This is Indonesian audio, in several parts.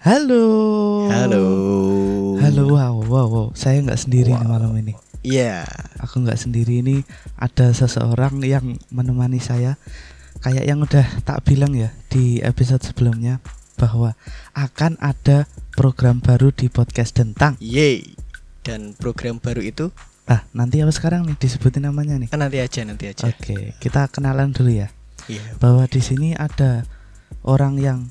Halo. Halo. Halo. Wow, wow, wow. Saya nggak sendiri nih malam ini. Iya. Aku nggak sendiri ini. Ada seseorang yang menemani saya. Kayak yang udah tak bilang ya di episode sebelumnya bahwa akan ada program baru di podcast Dentang. Yeay. Dan program baru itu Ah, nanti apa sekarang nih disebutin namanya nih? nanti aja nanti aja. Oke, kita kenalan dulu ya. Iya. Bahwa di sini ada orang yang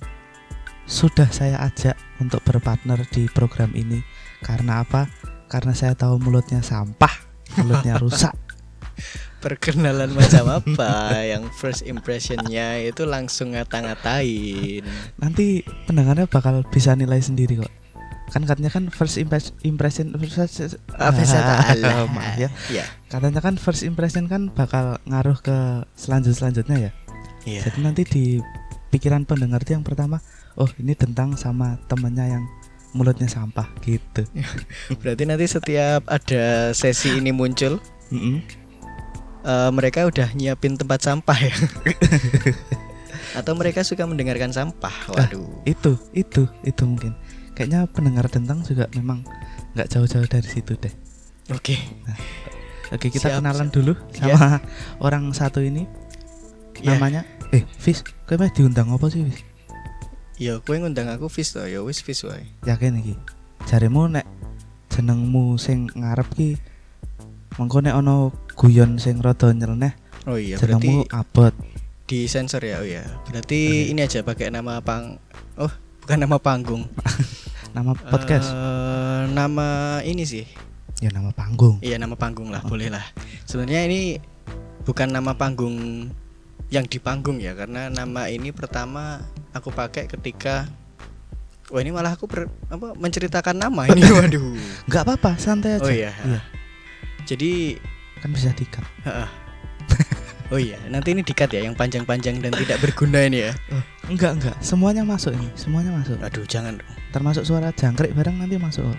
sudah saya ajak untuk berpartner di program ini. Karena apa? Karena saya tahu mulutnya sampah, mulutnya rusak. Perkenalan macam apa yang first impressionnya itu langsung ngata-ngatain. Nanti pendengarnya bakal bisa nilai sendiri kok. Kan katanya kan first impres- impression first, Apa saya tahu? maaf ya. Iya. Katanya kan first impression kan bakal ngaruh ke selanjut selanjutnya ya. Iya. Jadi nanti di pikiran pendengar itu yang pertama, oh ini tentang sama temennya yang mulutnya sampah gitu. Berarti nanti setiap ada sesi ini muncul, Mm-mm. eh, mereka udah nyiapin tempat sampah ya. Atau mereka suka mendengarkan sampah. Waduh. Itu, itu, itu mungkin. Kayaknya pendengar tentang juga memang nggak jauh-jauh dari situ deh. Oke. Oke, kita Siap, kenalan siap. dulu Iya. sama orang satu ini. Iya. Namanya, eh, Fis, meh diundang apa sih, Fis? Ya kowe ngundang aku Fis to, ya wis Fis wae. Yakin iki. Jaremu nek jenengmu sing ngarep ki mengko nek ana guyon sing rada nyeleneh Oh iya, jenengmu berarti abot. di sensor ya. Oh iya. Berarti ini aja pakai nama pang Oh, bukan nama panggung. Nama podcast. Eh, nama ini sih. ya nama panggung. Iya, nama panggung lah, boleh lah. Sebenarnya ini bukan nama panggung yang di panggung ya, karena nama ini pertama aku pakai ketika Wah ini malah aku ber- apa menceritakan nama ini waduh. Nggak apa-apa, santai aja. Oh iya. Iya, Jadi kan bisa dikat. oh iya, nanti ini dikat ya yang panjang-panjang dan tidak berguna ini ya. Enggak, enggak. Semuanya masuk ini. Semuanya masuk. Aduh, jangan. Termasuk suara jangkrik bareng nanti masuk.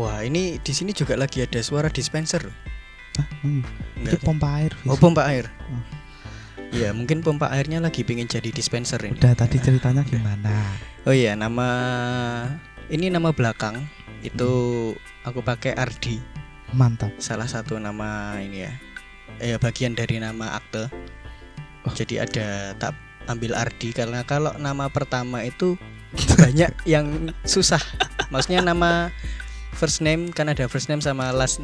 Wah, ini di sini juga lagi ada suara dispenser loh. Ah, hmm. Enggak Itu pompa air. Oh pompa air. Oh. Iya mungkin pompa airnya lagi pengen jadi dispenser ini. Udah tadi ceritanya gimana? Oh iya nama ini nama belakang itu aku pakai Ardi Mantap. salah satu nama ini ya. Eh bagian dari nama akte. Oh. Jadi ada tak ambil Ardi karena kalau nama pertama itu banyak yang susah. Maksudnya nama first name kan ada first name sama last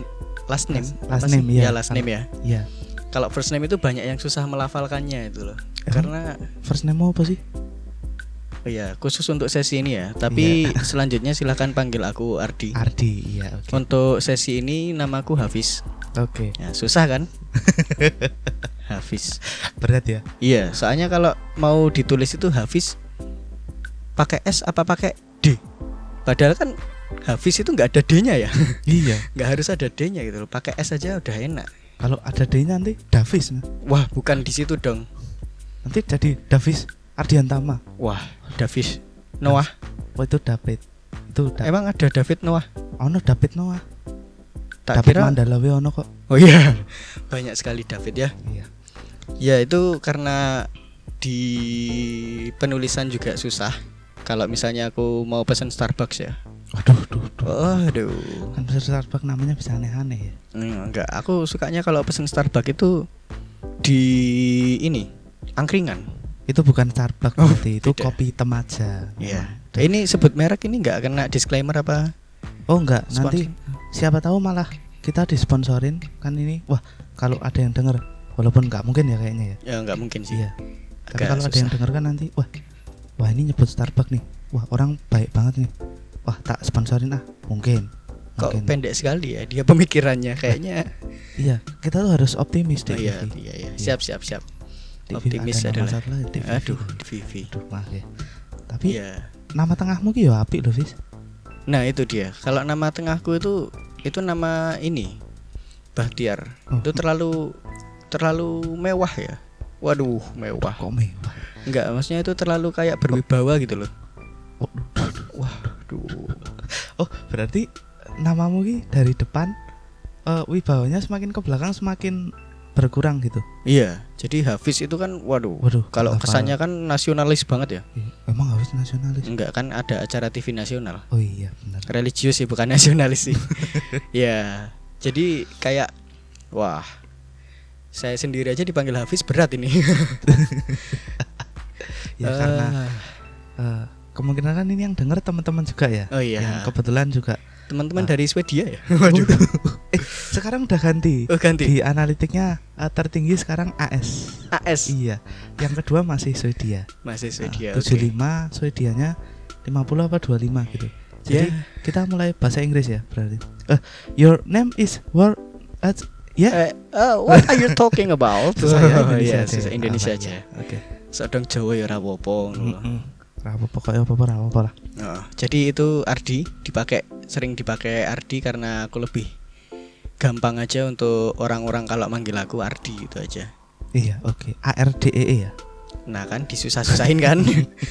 last name. Last sih? name, iya. Ya last name ya. Iya. Kalau first name itu banyak yang susah melafalkannya itu loh. Emang? Karena First name apa sih? oh ya khusus untuk sesi ini ya. Tapi selanjutnya silahkan panggil aku Ardi. Ardi. Iya, oke. Untuk sesi ini namaku Hafiz. Oke. Ya, susah kan? Hafiz. Berat ya? Iya, soalnya kalau mau ditulis itu Hafiz pakai S apa pakai D? Padahal kan Hafiz itu nggak ada D-nya ya. iya. Nggak harus ada D-nya gitu loh. Pakai S aja udah enak. Kalau ada D-nya nanti Davis. Wah, bukan di situ dong. Nanti jadi Davis Ardiantama. Wah, Davis Noah. Oh itu David. Itu da Emang ada David Noah? ono David Noah. Tak David kira. Mandalawe ono kok. Oh iya. Banyak sekali David ya. Iya. Ya itu karena di penulisan juga susah. Kalau misalnya aku mau pesan Starbucks ya. Waduh, duh, duh. Oh, aduh. Kan besar Starbucks namanya bisa aneh-aneh ya. Hmm, enggak, aku sukanya kalau pesan Starbucks itu di ini angkringan. Itu bukan Starbucks Oh, berarti, itu beda. kopi hitam aja. Iya. Ini sebut merek ini enggak kena disclaimer apa? Oh enggak, Sponsor. nanti siapa tahu malah kita disponsorin kan ini. Wah, kalau ada yang denger walaupun nggak mungkin ya kayaknya ya. Ya enggak mungkin sih. Iya. Tapi kalau ada yang denger kan nanti, wah, wah ini nyebut Starbucks nih. Wah orang baik banget nih. Wah tak sponsorin ah, mungkin. Kok Mungkin. pendek sekali ya dia pemikirannya kayaknya. Iya, kita tuh harus optimis Oh, deh. iya, Vivi. iya, iya. Siap, siap, siap. Di optimis adalah- satu Vivi. Aduh, Vivi. Aduh, maaf ya. Tapi Iya. nama tengahmu ki ya apik loh, Fis. Nah, itu dia. Kalau nama tengahku itu itu nama ini. Bahtiar. Oh. Itu terlalu terlalu mewah ya. Waduh, mewah. Kok mewah? Enggak, maksudnya itu terlalu kayak berwibawa gitu loh. Oh. Wah, aduh. oh, berarti namamu ki dari depan eh wibawanya semakin ke belakang semakin berkurang gitu. Iya, jadi Hafiz itu kan waduh. Waduh. Kalau kesannya kan nasionalis banget ya. Ih, emang harus nasionalis. Enggak kan ada acara TV nasional. Oh iya benar. Religius sih bukan nasionalis sih. ya. Jadi kayak wah. Saya sendiri aja dipanggil Hafiz berat ini. Ya karena Eh, eh, kemungkinan kan ini yang denger teman-teman juga ya. Oh iya. Yang kebetulan juga. teman-teman Ah. dari Swedia ya. Waduh. eh, sekarang udah ganti. Oh ganti. Di analitiknya eh, tertinggi sekarang AS. AS Iya. Yang kedua masih Swedia. masih Nah, Swedia. 75 Swedianya 50 apa 25 gitu. Jadi Ya. kita mulai bahasa Inggris ya berarti. Eh, your name is what? Uh, ya. Eh, eh, what are you talking about? Susah ya Oh, Indonesia iya, aja. susah Indonesia Apa aja. Oke. Sedang Jawa ya ngono loh. Mm-mm. Apa pokoknya apa apa apa lah. Oh, jadi itu Ardi dipakai sering dipakai Ardi karena aku lebih gampang aja untuk orang-orang kalau manggil aku Ardi itu aja. Iya, oke. A R D E E ya. Nah kan disusah-susahin kan.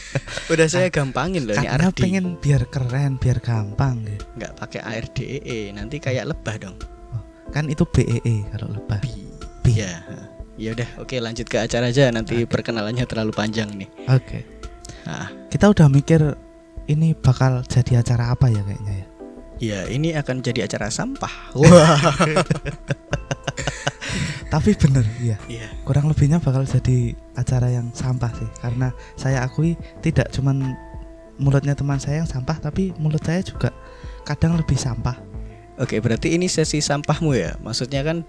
Udah saya gampangin loh ini Karena Ardi. pengen biar keren, biar gampang gitu. nggak pakai A R D E E nanti kayak lebah dong. Kan itu B E E kalau lebah. Bi. Bi. Ya. Ya udah, oke lanjut ke acara aja nanti perkenalannya terlalu panjang nih. Oke. Nah, Kita udah mikir ini bakal jadi acara apa ya kayaknya ya. ya ini akan jadi acara sampah. Wah. Tapi bener ya. Iya. kurang lebihnya bakal jadi acara yang sampah sih karena saya akui tidak cuman mulutnya teman saya yang sampah tapi mulut saya juga kadang lebih sampah Oke, berarti ini sesi sampahmu ya. Maksudnya kan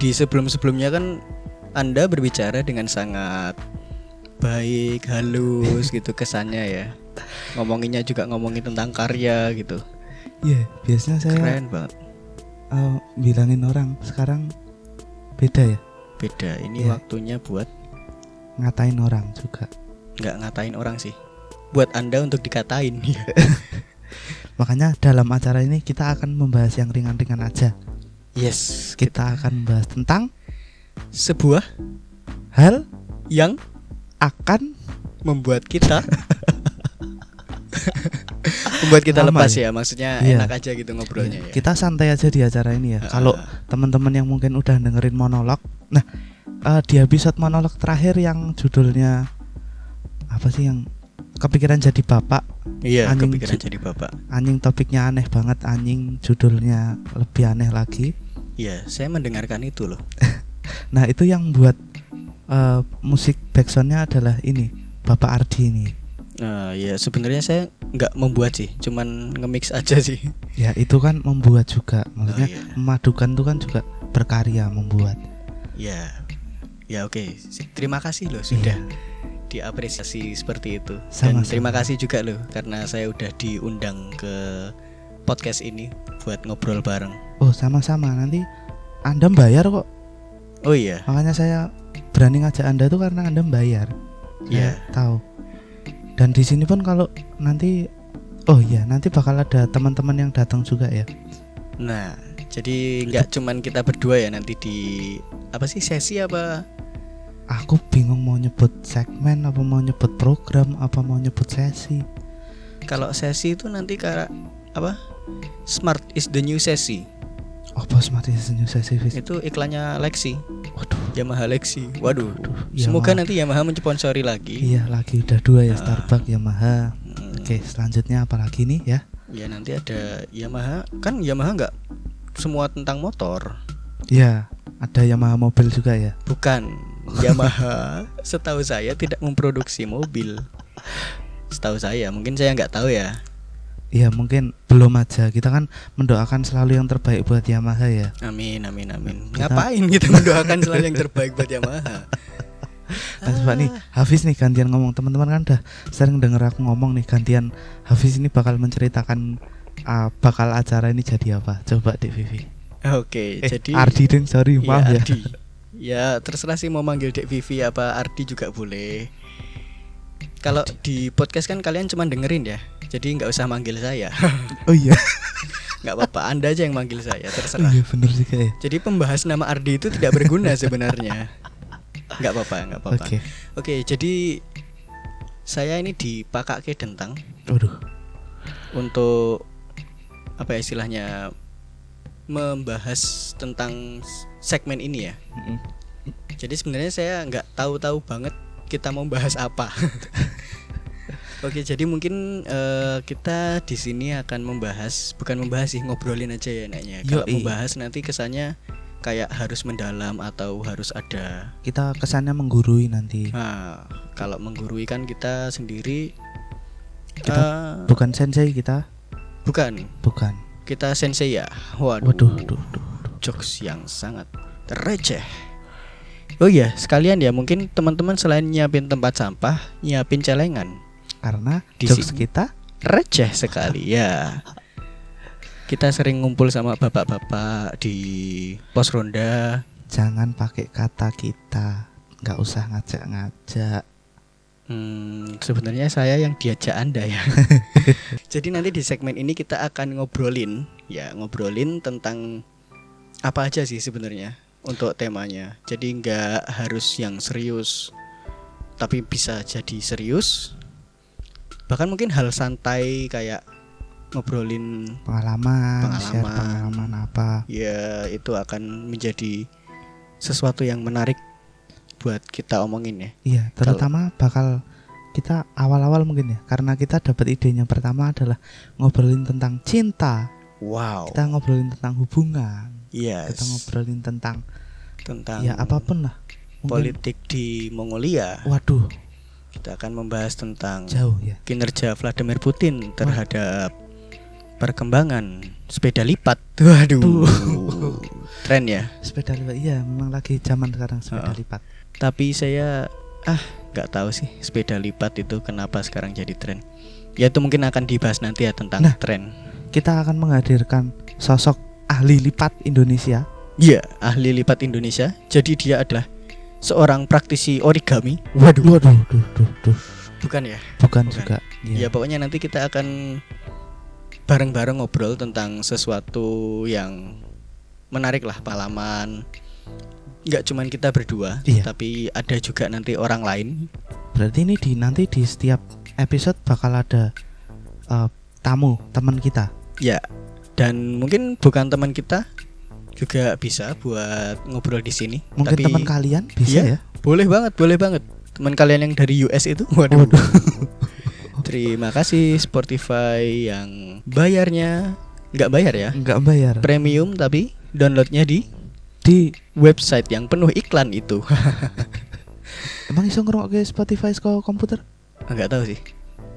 di sebelum-sebelumnya kan Anda berbicara dengan sangat baik, halus gitu kesannya ya. Ngomonginnya juga ngomongin tentang karya gitu. iya biasanya saya Keren banget. eh, bilangin orang sekarang beda ya Beda. Ini Iya. waktunya buat ngatain orang juga nggak ngatain orang sih. Buat Anda untuk dikatain. makanya dalam acara ini kita akan membahas yang ringan-ringan aja yes, kita akan membahas tentang sebuah hal yang akan membuat kita membuat kita Lama lepas ya? ya, maksudnya Iya. enak aja gitu ngobrolnya ya. kita santai aja di acara ini ya Ah. kalau teman-teman yang mungkin udah dengerin monolog nah eh, di episode monolog terakhir yang judulnya apa sih yang kepikiran jadi bapak Iya, Anjing kepikiran jadi bapak. anjing topiknya aneh banget anjing judulnya lebih aneh lagi Iya, saya mendengarkan itu loh. nah itu yang buat eh, musik backsoundnya adalah ini bapak Ardi ini Nah, ya sebenarnya saya nggak membuat sih, cuman nge-mix aja sih. ya itu kan membuat juga maksudnya Oh, iya. memadukan itu kan juga berkarya membuat Ya, ya oke. Terima kasih loh sudah Iya. diapresiasi seperti itu. Dan Sama-sama. terima kasih juga loh karena saya udah diundang ke podcast ini buat ngobrol bareng. oh sama-sama nanti anda bayar kok Oh iya, makanya saya berani ngajak anda tuh karena anda bayar Iya. Saya tahu dan di sini pun kalau nanti oh iya nanti bakal ada teman-teman yang datang juga ya Nah, jadi nggak cuman kita berdua ya nanti di apa sih sesi apa? aku bingung mau nyebut segmen apa mau nyebut program apa mau nyebut sesi Kalau sesi itu nanti kayak apa? Smart is the new sesi. Apa smart senyum sesi Fis? Itu iklannya Lexi, waduh Yamaha Lexi. Waduh. Waduh, Semoga Yamaha. nanti Yamaha mensponsori lagi. iya lagi udah dua ya Ah. Starbucks Yamaha Hmm, oke selanjutnya apa lagi nih ya Ya nanti ada Yamaha. Kan Yamaha nggak semua tentang motor. ya ada Yamaha mobil juga ya Bukan. Yamaha setahu saya tidak memproduksi mobil. Setahu saya, mungkin saya nggak tahu ya. Iya mungkin belum aja kita kan mendoakan selalu yang terbaik buat Yamaha ya Amin amin amin. Kita- Ngapain kita mendoakan selalu yang terbaik buat Yamaha? Nah, coba nih Hafiz nih gantian ngomong teman-teman kan udah sering denger aku ngomong nih gantian Hafiz ini bakal menceritakan ah, bakal acara ini jadi apa coba Dek Vivi Oke, eh, jadi Ardi deng sorry Iya, maaf ya Ardi. Ya terserah sih mau manggil Dek Vivi apa Ardi juga boleh. Kalau di podcast kan kalian cuma dengerin ya, jadi nggak usah manggil saya, oh iya nggak apa-apa. Anda aja yang manggil saya, oh, terserah. iya bener juga ya Jadi pembahas nama Ardi itu tidak berguna sebenarnya. Nggak apa-apa, nggak apa-apa. oke Oke, jadi saya ini dipakai dentang waduh untuk apa ya istilahnya membahas tentang segmen ini ya. Mm-mm. Jadi sebenarnya saya nggak tahu-tahu banget kita mau bahas apa. Oke, jadi mungkin eh, kita di sini akan membahas, bukan membahas sih, ngobrolin aja ya enaknya. Kalau Yoi. membahas nanti kesannya kayak harus mendalam atau harus ada. Kita kesannya menggurui nanti. Nah, kalau menggurui kan kita sendiri Kita- eh, Bukan sensei kita, bukan, bukan. kita sensei ya. Waduh. Waduh, duh, duh. jokes yang sangat receh. Oh iya, sekalian ya mungkin teman-teman selain nyiapin tempat sampah, nyiapin celengan. Karena Di jokes sini. kita Receh sekali ya. Kita sering ngumpul sama bapak-bapak di pos ronda. jangan pakai kata kita. nggak usah ngajak-ngajak. Hmm, sebenarnya saya yang diajak Anda ya. Jadi nanti di segmen ini kita akan ngobrolin ya, ngobrolin tentang apa aja sih sebenarnya untuk temanya. Jadi nggak harus yang serius, tapi bisa jadi serius. Bahkan mungkin hal santai kayak ngobrolin Pengalaman, share Pengalaman. pengalaman apa. ya itu akan menjadi sesuatu yang menarik buat kita omongin ya. Iya, terutama bakal kita awal-awal mungkin ya, karena kita dapat idenya pertama adalah ngobrolin tentang cinta, Wow. kita ngobrolin tentang hubungan, Yes. kita ngobrolin tentang tentang ya apa pun lah. Mungkin- politik di Mongolia. Waduh, Kita akan membahas tentang jauh ya. kinerja Vladimir Putin terhadap perkembangan sepeda lipat. Waduh. Tren ya. Sepeda lipat, iya memang lagi zaman sekarang sepeda Heeh. lipat. Tapi saya ah nggak tahu sih sepeda lipat itu kenapa sekarang jadi tren. Ya itu mungkin akan dibahas nanti ya tentang Nah. tren. Kita akan menghadirkan sosok ahli lipat Indonesia. Iya, ahli lipat Indonesia. Jadi dia adalah seorang praktisi origami. Waduh. Waduh, duh, duh, duh. Bukan ya? Bukan, Bukan. juga. Ya Iya. pokoknya nanti kita akan bareng-bareng ngobrol tentang sesuatu yang menarik lah pengalaman. Nggak cuman kita berdua, Iya. tapi ada juga nanti orang lain. Berarti ini di nanti di setiap episode bakal ada eh, tamu teman kita. Ya. Dan mungkin bukan teman kita juga bisa buat ngobrol di sini. Mungkin tapi teman kalian bisa Iya. ya. boleh banget, boleh banget. Teman kalian yang dari US itu, waduh. Waduh. Terima kasih Spotify yang bayarnya nggak bayar ya, Enggak bayar. premium tapi downloadnya di Di website yang penuh iklan itu. emang iso ngerungokne Spotify ke komputer? Enggak tahu sih.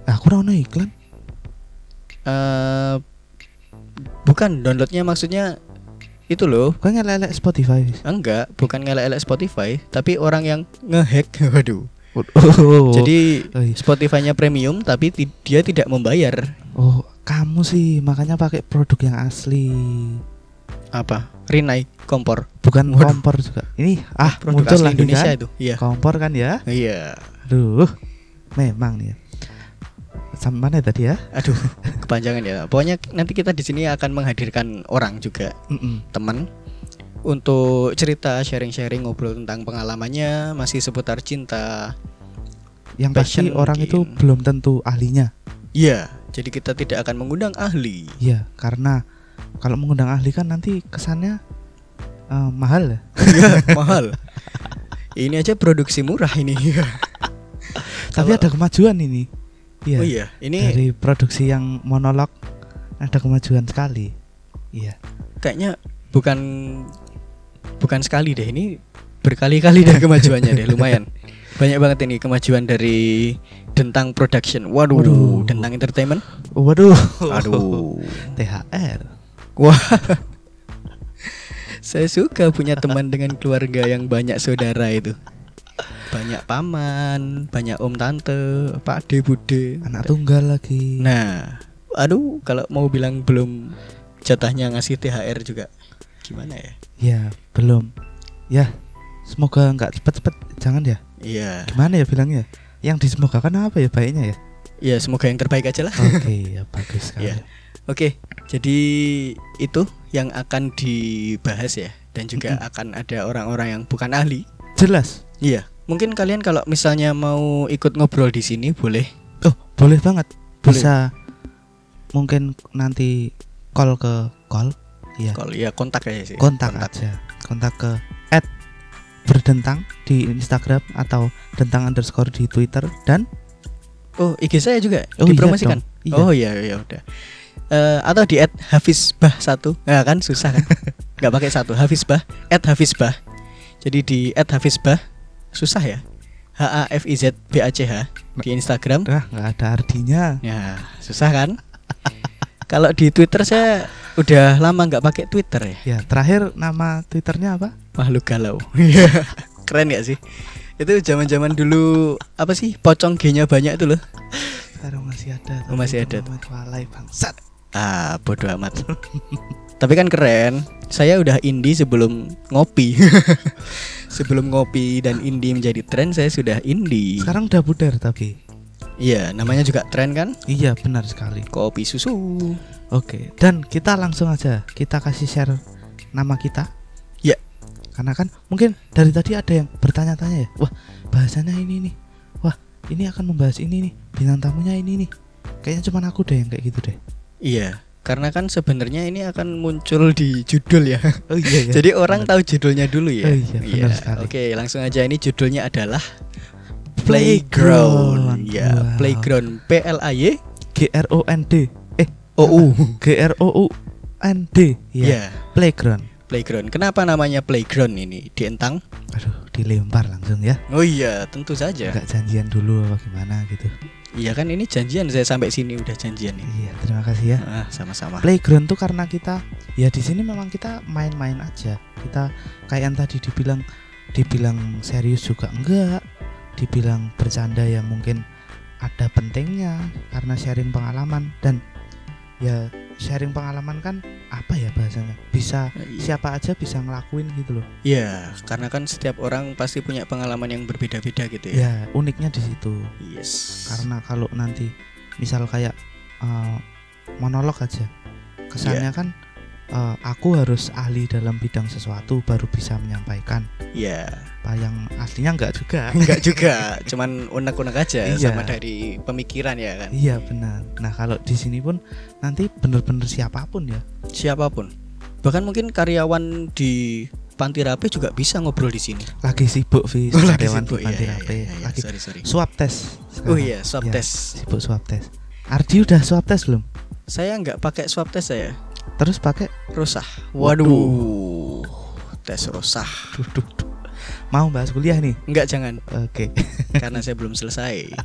Aku ono iklan. eh bukan downloadnya maksudnya itu loh. Kok ngelelek Spotify? Enggak, bukan ngelek-elek Spotify, tapi orang yang ngehack. Waduh. Oh. Jadi Oh, iya. Spotify-nya premium tapi dia tidak membayar. Oh, kamu sih makanya pakai produk yang asli. Apa? Rinnai kompor. Bukan Waduh. kompor juga. Ini ah Produk muncul asli lagi Indonesia kan? itu. Iya. Kompor kan ya? Iya. Duh. Memang nih. Sama mana tadi ya? Aduh, kepanjangan ya. Pokoknya nanti kita di sini akan menghadirkan orang juga, teman untuk cerita sharing-sharing ngobrol tentang pengalamannya masih seputar cinta. Yang pasti orang itu mungkin. belum tentu ahlinya. Iya, jadi kita tidak akan mengundang ahli. Iya, karena kalau mengundang ahli kan nanti kesannya eh, mahal ya. Iya, mahal. Ini aja produksi murah ini. Tapi Kalau- ada kemajuan ini. Iya. Oh iya, ini Dari produksi yang monolog ada kemajuan sekali. Iya. kayaknya bukan bukan sekali deh ini berkali-kali deh kemajuannya deh lumayan banyak banget ini kemajuan dari Dentang Production waduh, Waduh. Dentang Entertainment Waduh. aduh THR. wah saya suka punya teman dengan keluarga yang banyak saudara itu banyak paman banyak om tante pak de bude Anak tunggal lagi. nah aduh kalau mau bilang belum jatahnya ngasih THR juga gimana ya Ya, belum. Ya, semoga nggak cepet-cepet. Jangan ya. iya Gimana ya bilangnya? Yang disemogakan apa ya baiknya ya? Ya semoga yang terbaik aja lah. Oke, ya bagus sekali. Iya. Oke, jadi itu yang akan dibahas ya, dan juga akan ada orang-orang yang bukan ahli. Jelas. Iya. Mungkin kalian kalau misalnya mau ikut ngobrol di sini boleh. Oh, boleh banget. Boleh. Bisa mungkin nanti call ke call. Iya. Kalau ya kontak aja sih. Kontak, aja. Kontak ke at berdentang di Instagram atau dentang underscore di Twitter dan Oh, IG saya juga Oh, iya dipromosikan. dong. Iya. Oh iya iya udah. Eh, atau di at Hafizbah satu, nah, kan susah kan? Nggak pakai satu, Hafizbah, at Hafizbah. Jadi di at Hafizbah susah ya. H A F I Z B A C H di Instagram. ah nggak ada artinya. Ya susah kan? Kalau di Twitter saya udah lama nggak pakai Twitter ya. Ya terakhir nama Twitternya apa? Makhluk galau. Iya. Keren ya sih? Itu zaman-zaman dulu apa sih? Pocong G-nya banyak itu loh. Sekarang masih ada. Oh, tapi masih ada. Walai bangsat. Ah, bodoh amat. Tapi kan keren. Saya udah indie sebelum ngopi. sebelum ngopi dan indie menjadi tren, saya sudah indie. Sekarang udah pudar tapi. Iya, namanya juga tren kan? Iya benar sekali. Kopi susu. Oke, dan kita langsung aja kita kasih share nama kita. Ya. Karena kan mungkin dari tadi ada yang bertanya-tanya ya. Wah, bahasannya ini nih. Wah, ini akan membahas ini nih. Bintang tamunya ini nih. Kayaknya cuma aku deh yang kayak gitu deh. Iya, karena kan sebenarnya ini akan muncul di judul ya. Oh iya, iya. Jadi orang tahu judulnya dulu ya. Oh iya, benar sekali. Oke, langsung aja ini judulnya adalah Playground. Playground. Ya, Wow. Playground P L A Y G R O N D. Eh, O U. G R O U N D. Iya. Ya, Playground. Playground. Kenapa namanya Playground ini? Dientang? Aduh, dilempar langsung ya. Oh iya, tentu saja. Enggak janjian dulu apa gimana gitu. Iya kan ini janjian saya sampai sini udah janjian nih. Iya, terima kasih ya. Ah, sama-sama. Playground tuh karena kita ya di sini memang kita main-main aja. Kita kayak yang tadi dibilang dibilang serius juga enggak, dibilang bercanda ya mungkin ada pentingnya karena sharing pengalaman dan ya sharing pengalaman kan apa ya bahasanya? Bisa siapa aja bisa ngelakuin gitu loh. Iya, karena kan setiap orang pasti punya pengalaman yang berbeda-beda gitu ya. ya uniknya di situ. Yes. karena kalau nanti misal kayak eh, monolog aja kesannya kan eh, aku harus ahli dalam bidang sesuatu baru bisa menyampaikan Iya. apa yang aslinya enggak juga Enggak juga, cuman unek-unek aja Iya. sama dari pemikiran ya kan. iya benar nah kalau di sini pun nanti bener-bener siapa pun ya Siapa pun. Bahkan mungkin karyawan di Panti Rapi juga bisa ngobrol di sini. lagi sibuk Fis Oh, lagi sibuk di Panti ya, Rapi. ya, ya, lagi sorry sorry. swab test Oh iya, swab Ya, test. sibuk swab test Ardi udah swab test belum Saya nggak pakai swab test saya. Terus pakai Rosah. Waduh. Waduh. Tes duh, duh. mau bahas kuliah nih Enggak jangan oke karena saya belum selesai.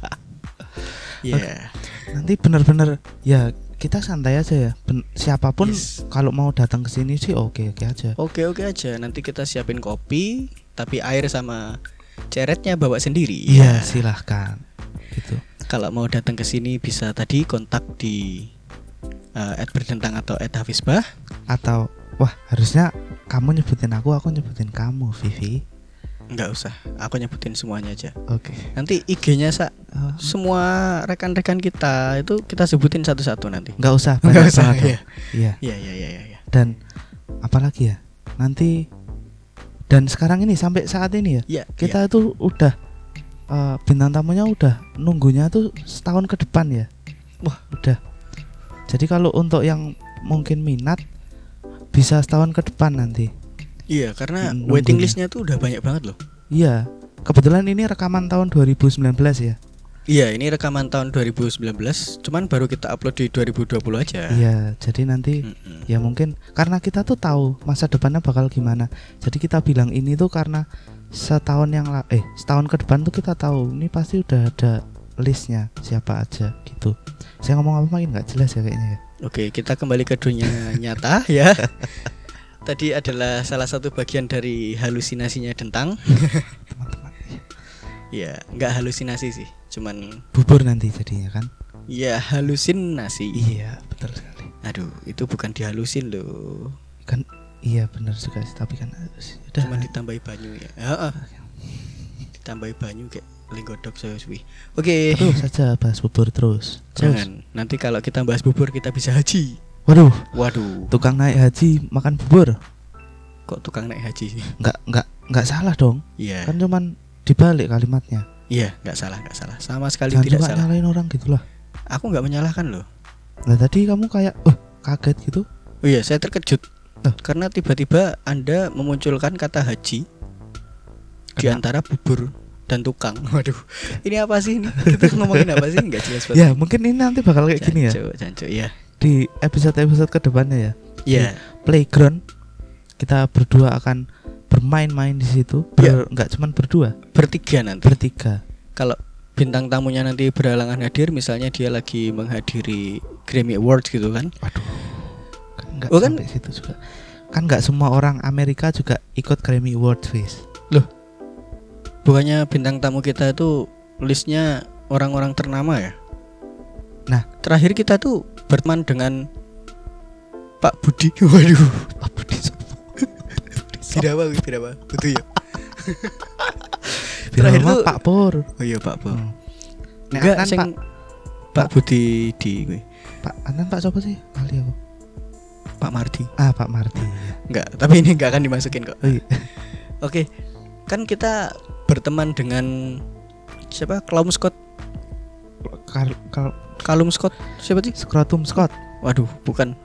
Iya. nanti bener-bener ya kita santai aja ya Ben- siapa pun Yes. kalau mau datang ke sini sih oke oke aja Oke oke aja. Nanti kita siapin kopi, tapi air sama ceretnya bawa sendiri. iya silahkan gitu Kalau mau datang ke sini bisa tadi kontak di uh, berdentang atau @hafizbah. atau wah harusnya kamu nyebutin aku aku nyebutin kamu Vivi Enggak usah, aku nyebutin semuanya aja. oke Nanti IG-nya sa Oh, semua rekan-rekan kita itu kita sebutin satu-satu nanti. nggak usah Nggak banyak usah, dong. iya. iya Iya iya iya iya. dan apalagi ya nanti dan sekarang ini sampai saat ini ya Iya, kita tuh udah eh, bintang tamunya udah nunggunya tuh setahun ke depan ya wah udah jadi kalau untuk yang mungkin minat bisa setahun ke depan nanti Iya, karena Hmm, waiting nunggunya. listnya tuh udah banyak banget loh. iya kebetulan ini rekaman tahun 2019 ya Iya, ini rekaman tahun 2019, cuman baru kita upload di 2020 aja. iya jadi nanti Mm-mm. ya mungkin karena kita tuh tahu masa depannya bakal gimana jadi kita bilang ini tuh karena setahun yang eh setahun ke depan tuh kita tahu ini pasti udah ada listnya siapa aja gitu saya ngomong apa makin nggak jelas ya kayaknya ya Oke, kita kembali ke dunia nyata ya. Tadi adalah salah satu bagian dari halusinasinya Dentang. teman-teman Ya, nggak halusinasi sih, cuman bubur nanti jadinya kan ya halusinasi. iya betul sekali Aduh, itu bukan dihalusin loh. kan iya benar juga tapi kan harus Cuman ditambahi banyu ya. Heeh. Ditambahi banyu kayak linggodok saya suwi. Oke. terus saja bahas bubur terus terus Jangan. Nanti kalau kita bahas bubur kita bisa haji. waduh Waduh. tukang naik haji makan bubur Kok tukang naik haji sih? nggak nggak nggak salah dong Iya. kan cuman dibalik kalimatnya Iya, nggak salah, nggak salah. Sama sekali jangan tidak salah. nyalain orang gitulah Aku nggak menyalahkan loh. nah tadi kamu kayak oh kaget gitu Oh iya, saya terkejut karena tiba-tiba Anda memunculkan kata haji di antara bubur dan tukang. Waduh, ini apa sih ini? Kita ngomongin apa sih? Enggak jelas banget. Ya mungkin ini nanti bakal kayak gini ya jancuk, ya. di episode-episode ke depannya ya. Iya. Playground kita berdua akan bermain-main di situ. Iya. Ber, nggak cuman berdua, Bertiga nanti. bertiga. Kalau bintang tamunya nanti berhalangan hadir, misalnya dia lagi menghadiri Grammy Awards gitu kan? Waduh. Kan nggak Oh, kan- sampai situ juga. Kan nggak semua orang Amerika juga ikut Grammy Awards, Wis. Bukannya bintang tamu kita itu listnya orang-orang ternama ya? Nah. terakhir kita tuh berteman dengan Pak Budi. Waduh. Pak Budi Tidak apa, tidak apa. Betul ya. Terakhir tuh- Pak Pur. Oh iya Pak Bo. Hmm. Enggak, sing Pak Pak Budi di gue. Pak Anan Pak siapa sih? Kali aku. Pak Mardi. Ah, Pak Marti. ya. Enggak, tapi ini enggak akan dimasukin kok. Oh, iya. Oke. Kan kita berteman dengan siapa? Kalum Scott. Kal kal Kalum Scott. Siapa sih? Scrotum Scott. Waduh, bukan.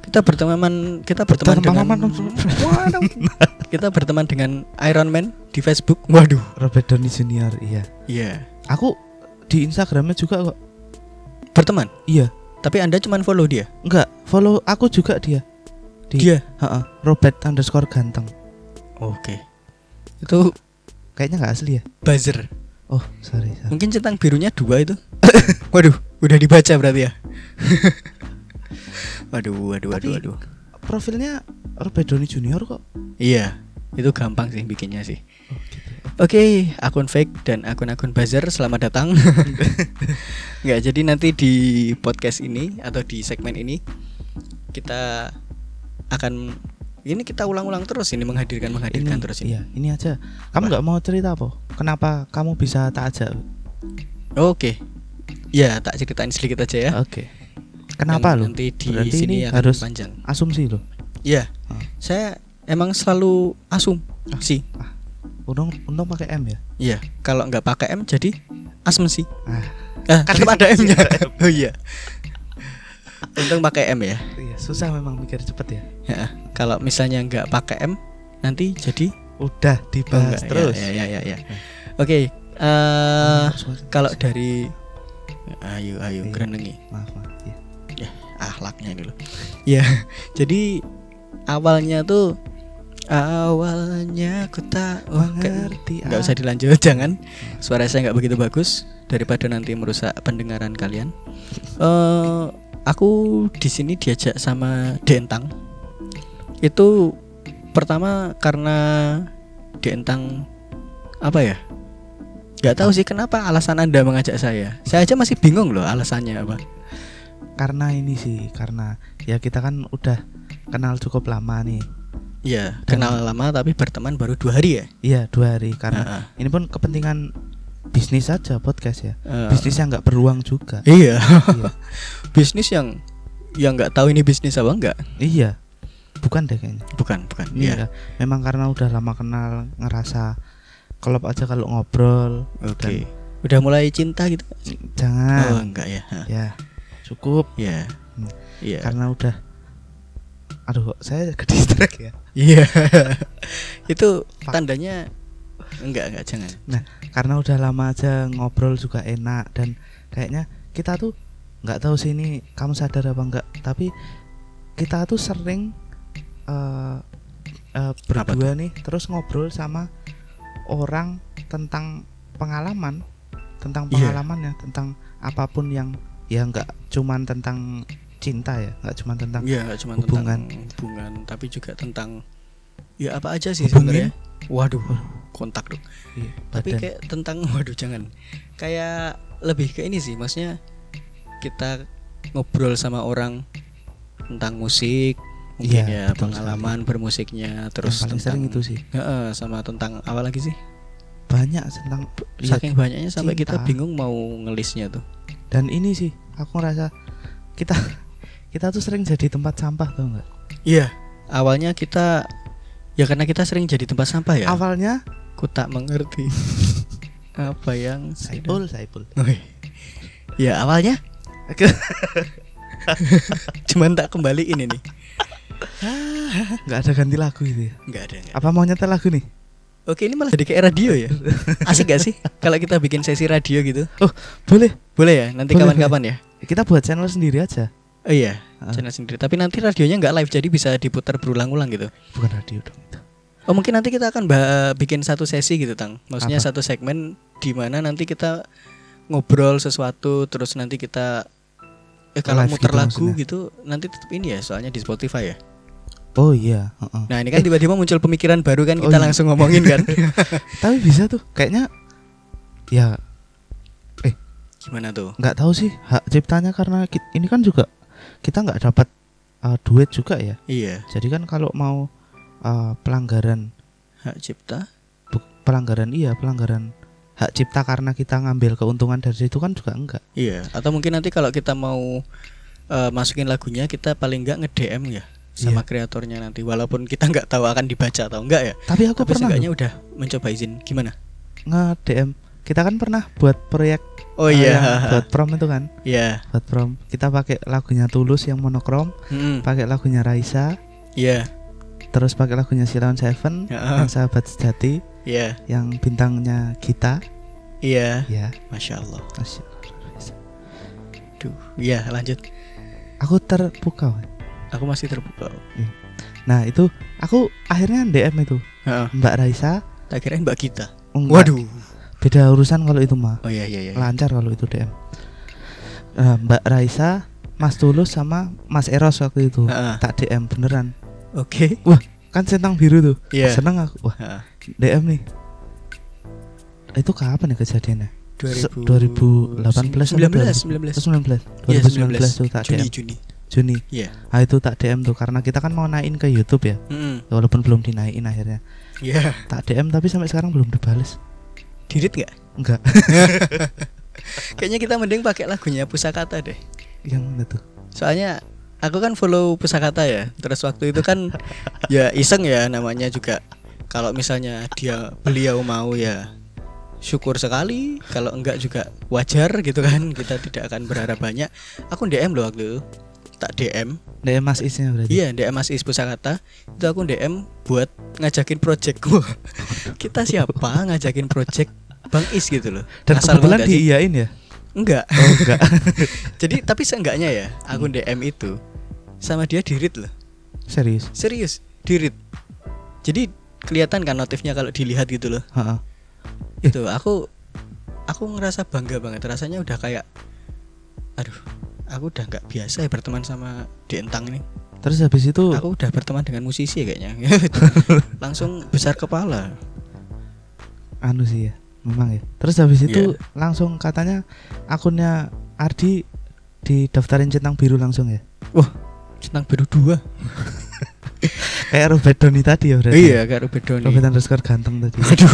Kita berteman kita berteman dengan Waduh. kita berteman dengan Iron Man di Facebook. Waduh. Robert Downey Junior, iya. Iya. Aku di Instagramnya juga kok. Berteman. Iya. Tapi Anda cuman follow dia. Enggak, follow aku juga dia. Di, Dia. Heeh, Robert underscore ganteng. Oke. Itu Kayaknya nggak asli ya? buzzer. Oh, sorry. sorry. Mungkin centang birunya dua itu. waduh, udah dibaca berarti ya. waduh, waduh, waduh, Tapi- waduh. Profilnya Robert Downey Junior kok. Iya, itu gampang sih bikinnya sih. Oh, gitu. Oke, akun fake dan akun-akun buzzer selamat datang. Nggak, jadi nanti di podcast ini atau di segmen ini kita akan ini kita ulang-ulang terus ini menghadirkan menghadirkan terus ini. Iya, ini aja. Kamu nggak mau cerita apa? Kenapa kamu bisa tak ajak? Oke. Ya, tak ceritain sedikit aja ya. Oke. Kenapa Yang lo? Nanti di Berarti sini ini harus panjang. asumsi lo. Iya. Ah. Saya emang selalu asum Ah. sih. Untung untung pakai M ya. Iya. Kalau nggak pakai M jadi asumsi. Ah, Ah, Kan tetap ada M-nya. oh iya. Untung pakai M ya. iya, susah memang mikir cepet ya. Ya, Kalau misalnya nggak pakai M nanti jadi Udah Oh, dibahas nggak, terus. Ya, ya, ya, ya. Oke. eh, Suara- kalau dari ayo ayo Iya. kerenengi maaf, maaf. Iya. akhlaknya ini loh. Ya, jadi awalnya tuh awalnya aku tak Mengerti. nggak usah dilanjut jangan suara saya nggak begitu bagus daripada nanti merusak pendengaran kalian eh aku di sini diajak sama Dentang itu pertama karena Dentang apa ya nggak tahu sih kenapa alasan anda mengajak saya saya aja masih bingung loh alasannya apa Karena ini sih, karena ya kita kan udah kenal cukup lama nih. ya Dan- kenal lama tapi berteman baru dua hari ya Iya dua hari karena Heeh. ini pun kepentingan bisnis saja podcast ya. Eh, Bisnis yang nggak beruang juga. iya iya. bisnis yang yang nggak tahu ini bisnis apa enggak Iya. Bukan deh kayaknya. bukan bukan Iya. ya, memang karena udah lama kenal ngerasa klop aja kalau ngobrol. Oke. Udah mulai cinta gitu? Dan oh, jangan. enggak ya. Ya. Cukup Iya. Hmm. Iya. karena udah Aduh, saya ke distract ya. Iya. Itu Pak. tandanya enggak enggak jangan. Karena udah lama aja ngobrol juga enak dan kayaknya kita tuh nggak tahu sih ini kamu sadar apa enggak, tapi kita tuh sering eh eh, berdua nih terus ngobrol sama orang tentang pengalaman, tentang Iya. pengalamannya, tentang apa pun yang ya nggak cuman tentang cinta ya, nggak cuman tentang Iya, enggak cuma hubungan. tentang hubungan, tapi juga tentang ya apa aja sih sebenarnya. Waduh, kontak dong. iya, Tapi kayak tentang waduh jangan. Kayak lebih ke ini sih, maksudnya kita ngobrol sama orang tentang musik, mungkin Iya, ya betul pengalaman bermusiknya, terus yang paling tentang sering itu sih Heeh, sama tentang apa lagi sih? banyak tentang iya, Saking banyaknya sampai kita bingung mau ngelisnya tuh. dan ini sih aku ngerasa kita kita tuh sering jadi tempat sampah tau nggak Iya. Awalnya kita ya karena kita sering jadi tempat sampah ya. awalnya Aku tak mengerti apa yang Saipul Saipul Wih. Ya awalnya cuman tak kembaliin ini. nggak ada ganti lagu itu ya Enggak ada enggak. apa mau nyetel lagu nih Oke ini malah jadi kayak radio ya Asik gak sih Kalau kita bikin sesi radio gitu Boleh. Boleh ya Nanti kapan-kapan ya Kita buat channel sendiri aja. Oh iya Ah. channel sendiri Tapi nanti radionya nggak live Jadi bisa diputar berulang-ulang gitu Bukan radio dong itu. Oh mungkin nanti kita akan bikin satu sesi gitu Tang Maksudnya Apa? satu segmen di mana nanti kita ngobrol sesuatu Terus nanti kita Eh kalau muter gitu lagu maksudnya. gitu Nanti tetap ini ya Soalnya di Spotify ya Oh iya. heeh. Nah ini kan tiba-tiba muncul pemikiran baru kan Oh, Kita iya. langsung ngomongin kan Tapi bisa tuh. Kayaknya ya Gimana tuh nggak tahu sih hak ciptanya karena ki- ini kan juga kita nggak dapat uh, duit juga ya. Iya Jadi kan kalau mau uh, pelanggaran Hak cipta pelanggaran iya pelanggaran hak cipta karena kita ngambil keuntungan dari situ kan juga enggak. Iya Atau mungkin nanti kalau kita mau eh, Masukin lagunya Kita paling nggak nge-DM ya Sama Iya. kreatornya nanti Walaupun kita nggak tahu akan dibaca atau enggak ya Tapi aku Tapi pernah udah mencoba izin Gimana? nge-DM. Kita kan pernah buat proyek Oh uh, iya yang buat prom itu kan. Iya Buat prom. Kita pakai lagunya Tulus yang monokrom, Mm-mm. pakai lagunya Raisa, Iya terus pakai lagunya Silawan Seven, Heeh. yang sahabat sejati, Iya yang bintangnya kita, Iya ya. Masya Allah Masya Allah. Duh Iya lanjut Aku terpukau. Aku masih terbuka Nah itu aku akhirnya DM itu Heeh. Mbak Raisa. Tak kirain mbak kita enggak. Waduh Beda urusan kalau itu mah. Oh iya iya iya Lancar kalau itu DM. Nah, Mbak Raisa, Mas Tulus sama Mas Eros waktu itu. Heeh. Tak DM beneran. Oke Kan centang biru tuh. Iya Seneng aku. Wah, Heeh. DM nih. Itu kapan ya kejadiannya? Se- 2000 2018 19 19 19. Iya 2019 tuh tak Juni DM. Juni Juni. Iya Ah itu tak DM tuh karena kita kan mau naikin ke YouTube ya. Mm-mm. Walaupun belum dinaikin akhirnya. Iya Tak DM tapi sampai sekarang belum dibales. Dirit nggak? Enggak. Kayaknya kita mending pakai lagunya Pusakata deh Yang mana tuh? Soalnya aku kan follow Pusakata ya Terus waktu itu kan ya iseng ya namanya juga Kalau misalnya dia beliau mau ya syukur sekali Kalau enggak juga wajar gitu kan Kita tidak akan berharap banyak Aku DM loh waktu itu Tak DM DM Mas Isnya berarti. Iya DM Mas Is Pusakata Itu aku DM buat ngajakin project Wah, Kita siapa ngajakin project Bang Is gitu loh Dan Asal kebetulan diiyain ya. Enggak Oh enggak. Jadi tapi seenggaknya ya akun DM itu sama dia dirit loh. Serius. Serius, dirit. Jadi kelihatan kan notifnya kalau dilihat gitu loh. Heeh. Eh. Itu aku aku ngerasa bangga banget. Rasanya udah kayak aduh, aku udah nggak biasa ya berteman sama Dentang ini. Terus habis itu Aku udah berteman dengan musisi kayaknya. Langsung besar kepala. anu sih ya. Memang ya. Terus habis itu langsung katanya akunnya Ardi didaftarin centang biru langsung ya. Centang biru dua. Kayak Robert Doni tadi ya berarti. Iya, kayak Robert Downey. Robert underscore ganteng tadi. Aduh.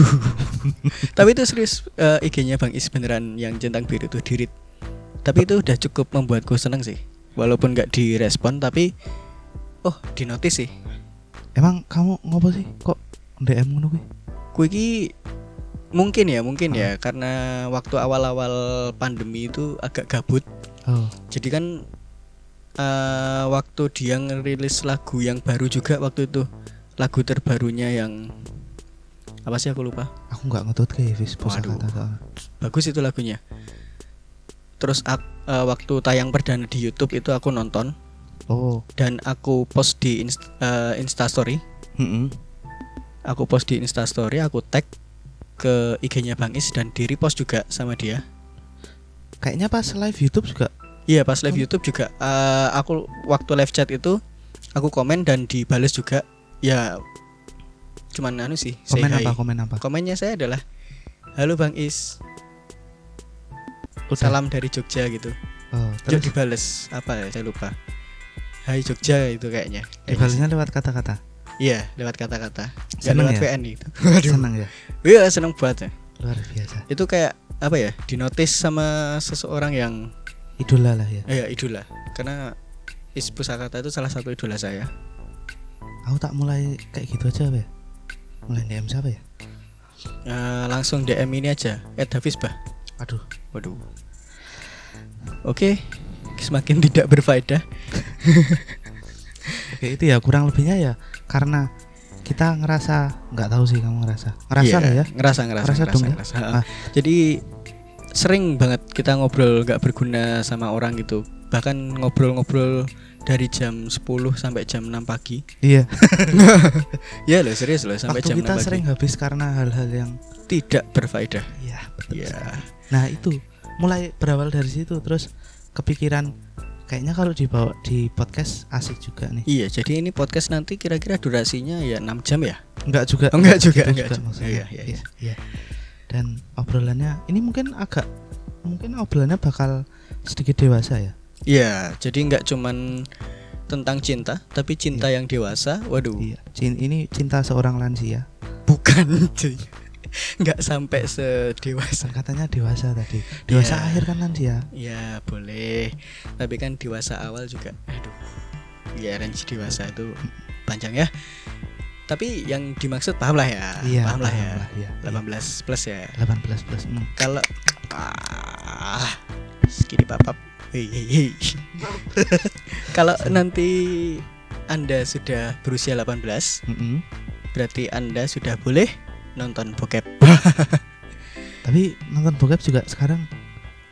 Tapi itu serius eh, IG-nya Bang Is beneran yang centang biru itu dirit. Tapi itu udah cukup membuatku seneng sih. Walaupun nggak direspon tapi oh dinotis sih. Emang kamu ngopo sih? Kok DM ngono kuwi? Ku iki mungkin ya, mungkin ya karena waktu awal-awal pandemi itu agak gabut. Oh. Jadi kan eh, waktu dia ngerilis lagu yang baru juga waktu itu lagu terbarunya yang apa sih aku lupa. Aku nggak ngetut kata soalnya. bagus itu lagunya terus eh, waktu tayang perdana di YouTube itu aku nonton Oh. dan aku post di inst eh, Instastory Heeh. aku post di Instastory aku tag ke IG-nya Bang Is dan di repost juga sama dia Kayaknya pas live YouTube juga. Iya pas live. YouTube juga eh, aku waktu live chat itu aku komen dan dibales juga ya cuman anu sih Komen hi. apa? Komen apa? komennya saya adalah halo Bang Is Udah. salam dari Jogja gitu Oh, Terus dibales apa ya saya lupa. Hai Jogja itu kayaknya. Dibalasnya lewat kata-kata. Iya lewat kata-kata. Gak Seneng lewat ya? VN itu. Waduh. Seneng ya. Iya seneng banget ya. Luar biasa. Itu kayak apa ya? Dinotis sama seseorang yang Idola lah ya. eh, ya idola. Karena Is Pusakata itu salah satu idola saya. Aku tak mulai kayak gitu aja ya? Mulai DM siapa ya? Eh, langsung DM ini aja. Ed Hafiz bah. Aduh. Waduh. Oke. Semakin tidak berfaedah. Oke itu ya kurang lebihnya ya karena kita ngerasa nggak tahu sih kamu ngerasa ngerasa Iya, nggak ya Ngerasa, ngerasa, Ngerasa ngerasa, dong ya? ngerasa. Ah. Jadi sering banget kita ngobrol nggak berguna sama orang gitu. Bahkan ngobrol-ngobrol dari jam 10 sampai jam 6 pagi. iya Ya loh, serius loh sampai waktu jam kita 6 pagi. sering habis karena hal-hal yang Tidak berfaedah. iya betul Iya. sekali. nah itu mulai berawal dari situ terus kepikiran kayaknya kalau dibawa di podcast asik juga nih Iya, jadi ini podcast nanti kira-kira durasinya ya 6 jam ya? enggak juga Oh, enggak juga, gitu enggak juga. maksudnya. Iya, iya, Iya, iya. Dan obrolannya ini mungkin agak mungkin obrolannya bakal sedikit dewasa ya Iya, jadi nggak cuman tentang cinta, tapi cinta yang dewasa. Waduh, iya ini cinta seorang lansia bukan cuy. Nggak sampai sedewasa. katanya dewasa tadi dewasa Iya. akhir kan lansia Ya boleh, tapi kan dewasa awal juga. Aduh, ya range dewasa itu panjang ya. Tapi yang dimaksud paham lah ya, iya paham lah ya. iya. 18 plus ya. 18 plus hmm. Kalau ah, segini papap. Kalau nanti Anda sudah berusia 18, Mm-mm. berarti Anda sudah boleh nonton bokep. tapi nonton bokep juga sekarang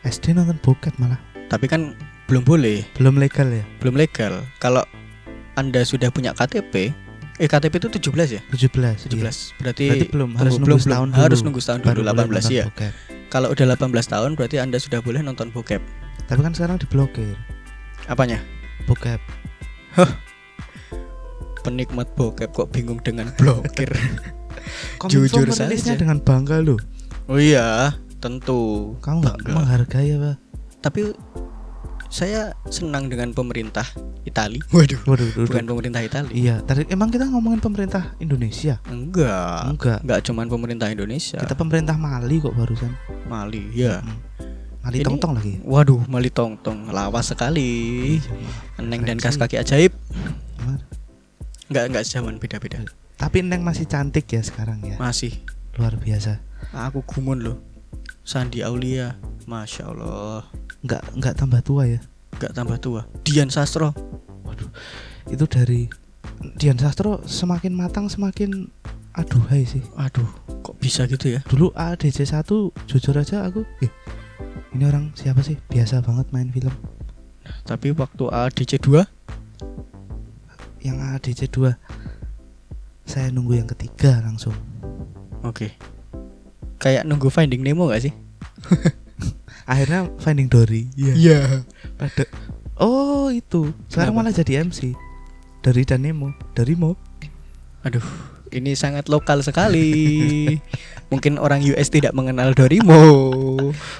SD nonton bokep malah Tapi kan belum boleh, belum legal ya belum legal. Kalau Anda sudah punya KTP, eh KTP itu 17 ya? 17 17. iya. Berarti, berarti belum harus nunggu belum, setahun dulu harus nunggu setahun dulu boleh 18 nonton ya. bokep. Kalau udah 18 tahun berarti Anda sudah boleh nonton bokep. tapi kan sekarang diblokir Apanya? bokep Penikmat bokep kok bingung dengan blokir. Jujur saja. dengan bangga loh oh iya, tentu. kamu nggak menghargai apa Tapi saya senang dengan pemerintah Itali. Waduh, waduh, waduh. bukan pemerintah Itali. iya tadi emang kita ngomongin pemerintah Indonesia Enggak. enggak Enggak cuman pemerintah Indonesia. kita pemerintah Mali kok barusan Mali, ya. Hmm. Mali tong-tong lagi Waduh, Mali tong tong lawas sekali. Iya, Neng dan kas kaki ajaib. Enggak enggak zaman beda-beda. tapi Neng masih cantik ya sekarang ya Masih. luar biasa Aku gumun loh. Sandi Aulia, masya Allah, nggak nggak tambah tua ya enggak tambah tua. Dian Sastro, waduh itu dari Dian Sastro semakin matang semakin aduhai sih aduh, kok bisa gitu ya? dulu ADC 1 jujur aja aku eh, ini orang siapa sih biasa banget main film Tapi waktu ADC 2 yang ADC 2 saya nunggu yang ketiga langsung Oke. Kayak nunggu Finding Nemo gak sih? akhirnya Finding Dory iya Iya. pada oh itu sekarang Kenapa? malah jadi MC dari dan Nemo dari Mo Aduh, ini sangat lokal sekali. Mungkin orang US tidak mengenal Dorimo.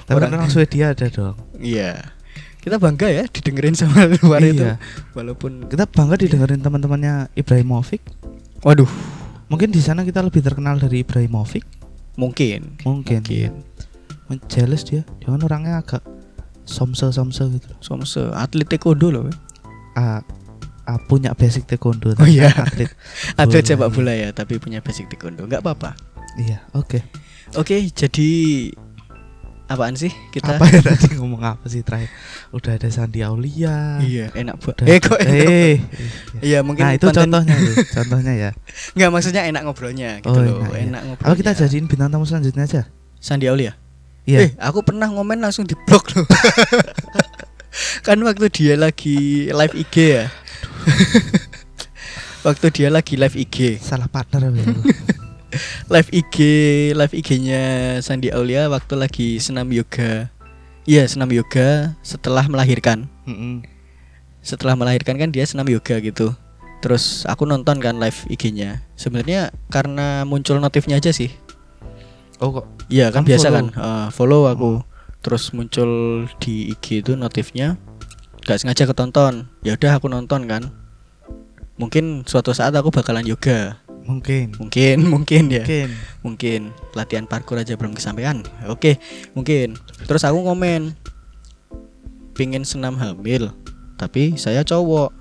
tapi Orang- orang Swedia ada dong Iya. Kita bangga ya didengerin sama luar itu. iya Walaupun kita bangga didengerin teman-temannya Ibrahimovic waduh, mungkin di sana kita lebih terkenal dari Ibrahimovic mungkin. mungkin, Mungkin. Jealous dia dia kan orangnya agak somse somse gitu Somse atlet taekwondo loh. ah, ah, punya basic taekwondo Oh iya. atlet Atlet Bola, sepak bola ya, tapi punya basic taekwondo. nggak apa-apa. iya oke Oke, jadi apaan sih kita? apa ya tadi ngomong apa sih terakhir udah ada Sandi Aulia Iya, enak banget. Eh kok enak? eh iya. Iya, mungkin nah itu konten- contohnya tuh contohnya ya Nggak maksudnya enak ngobrolnya gitu Oh, loh. enak. Enak ngobrolnya. apa kita jadiin bintang tamu selanjutnya aja Sandi Aulia. Iya Eh, aku pernah ngomen langsung di blok loh. kan waktu dia lagi live IG ya. waktu dia lagi live IG, salah partner ya live IG, live IG-nya Sandi Aulia waktu lagi senam yoga. Iya, senam yoga setelah melahirkan. Setelah melahirkan kan dia senam yoga gitu. Terus aku nonton kan live IG-nya. Sebenarnya karena muncul notifnya aja sih. Oh kok Iya kan biasa follow? kan eh, follow aku. Terus muncul di IG itu notifnya gak sengaja ketonton. Ya udah aku nonton kan. Mungkin suatu saat aku bakalan yoga. Mungkin. Mungkin mungkin ya. Mungkin. Mungkin. Latihan parkour aja belum kesampaian. Oke mungkin. Terus aku ngomen pingin senam hamil tapi saya cowok.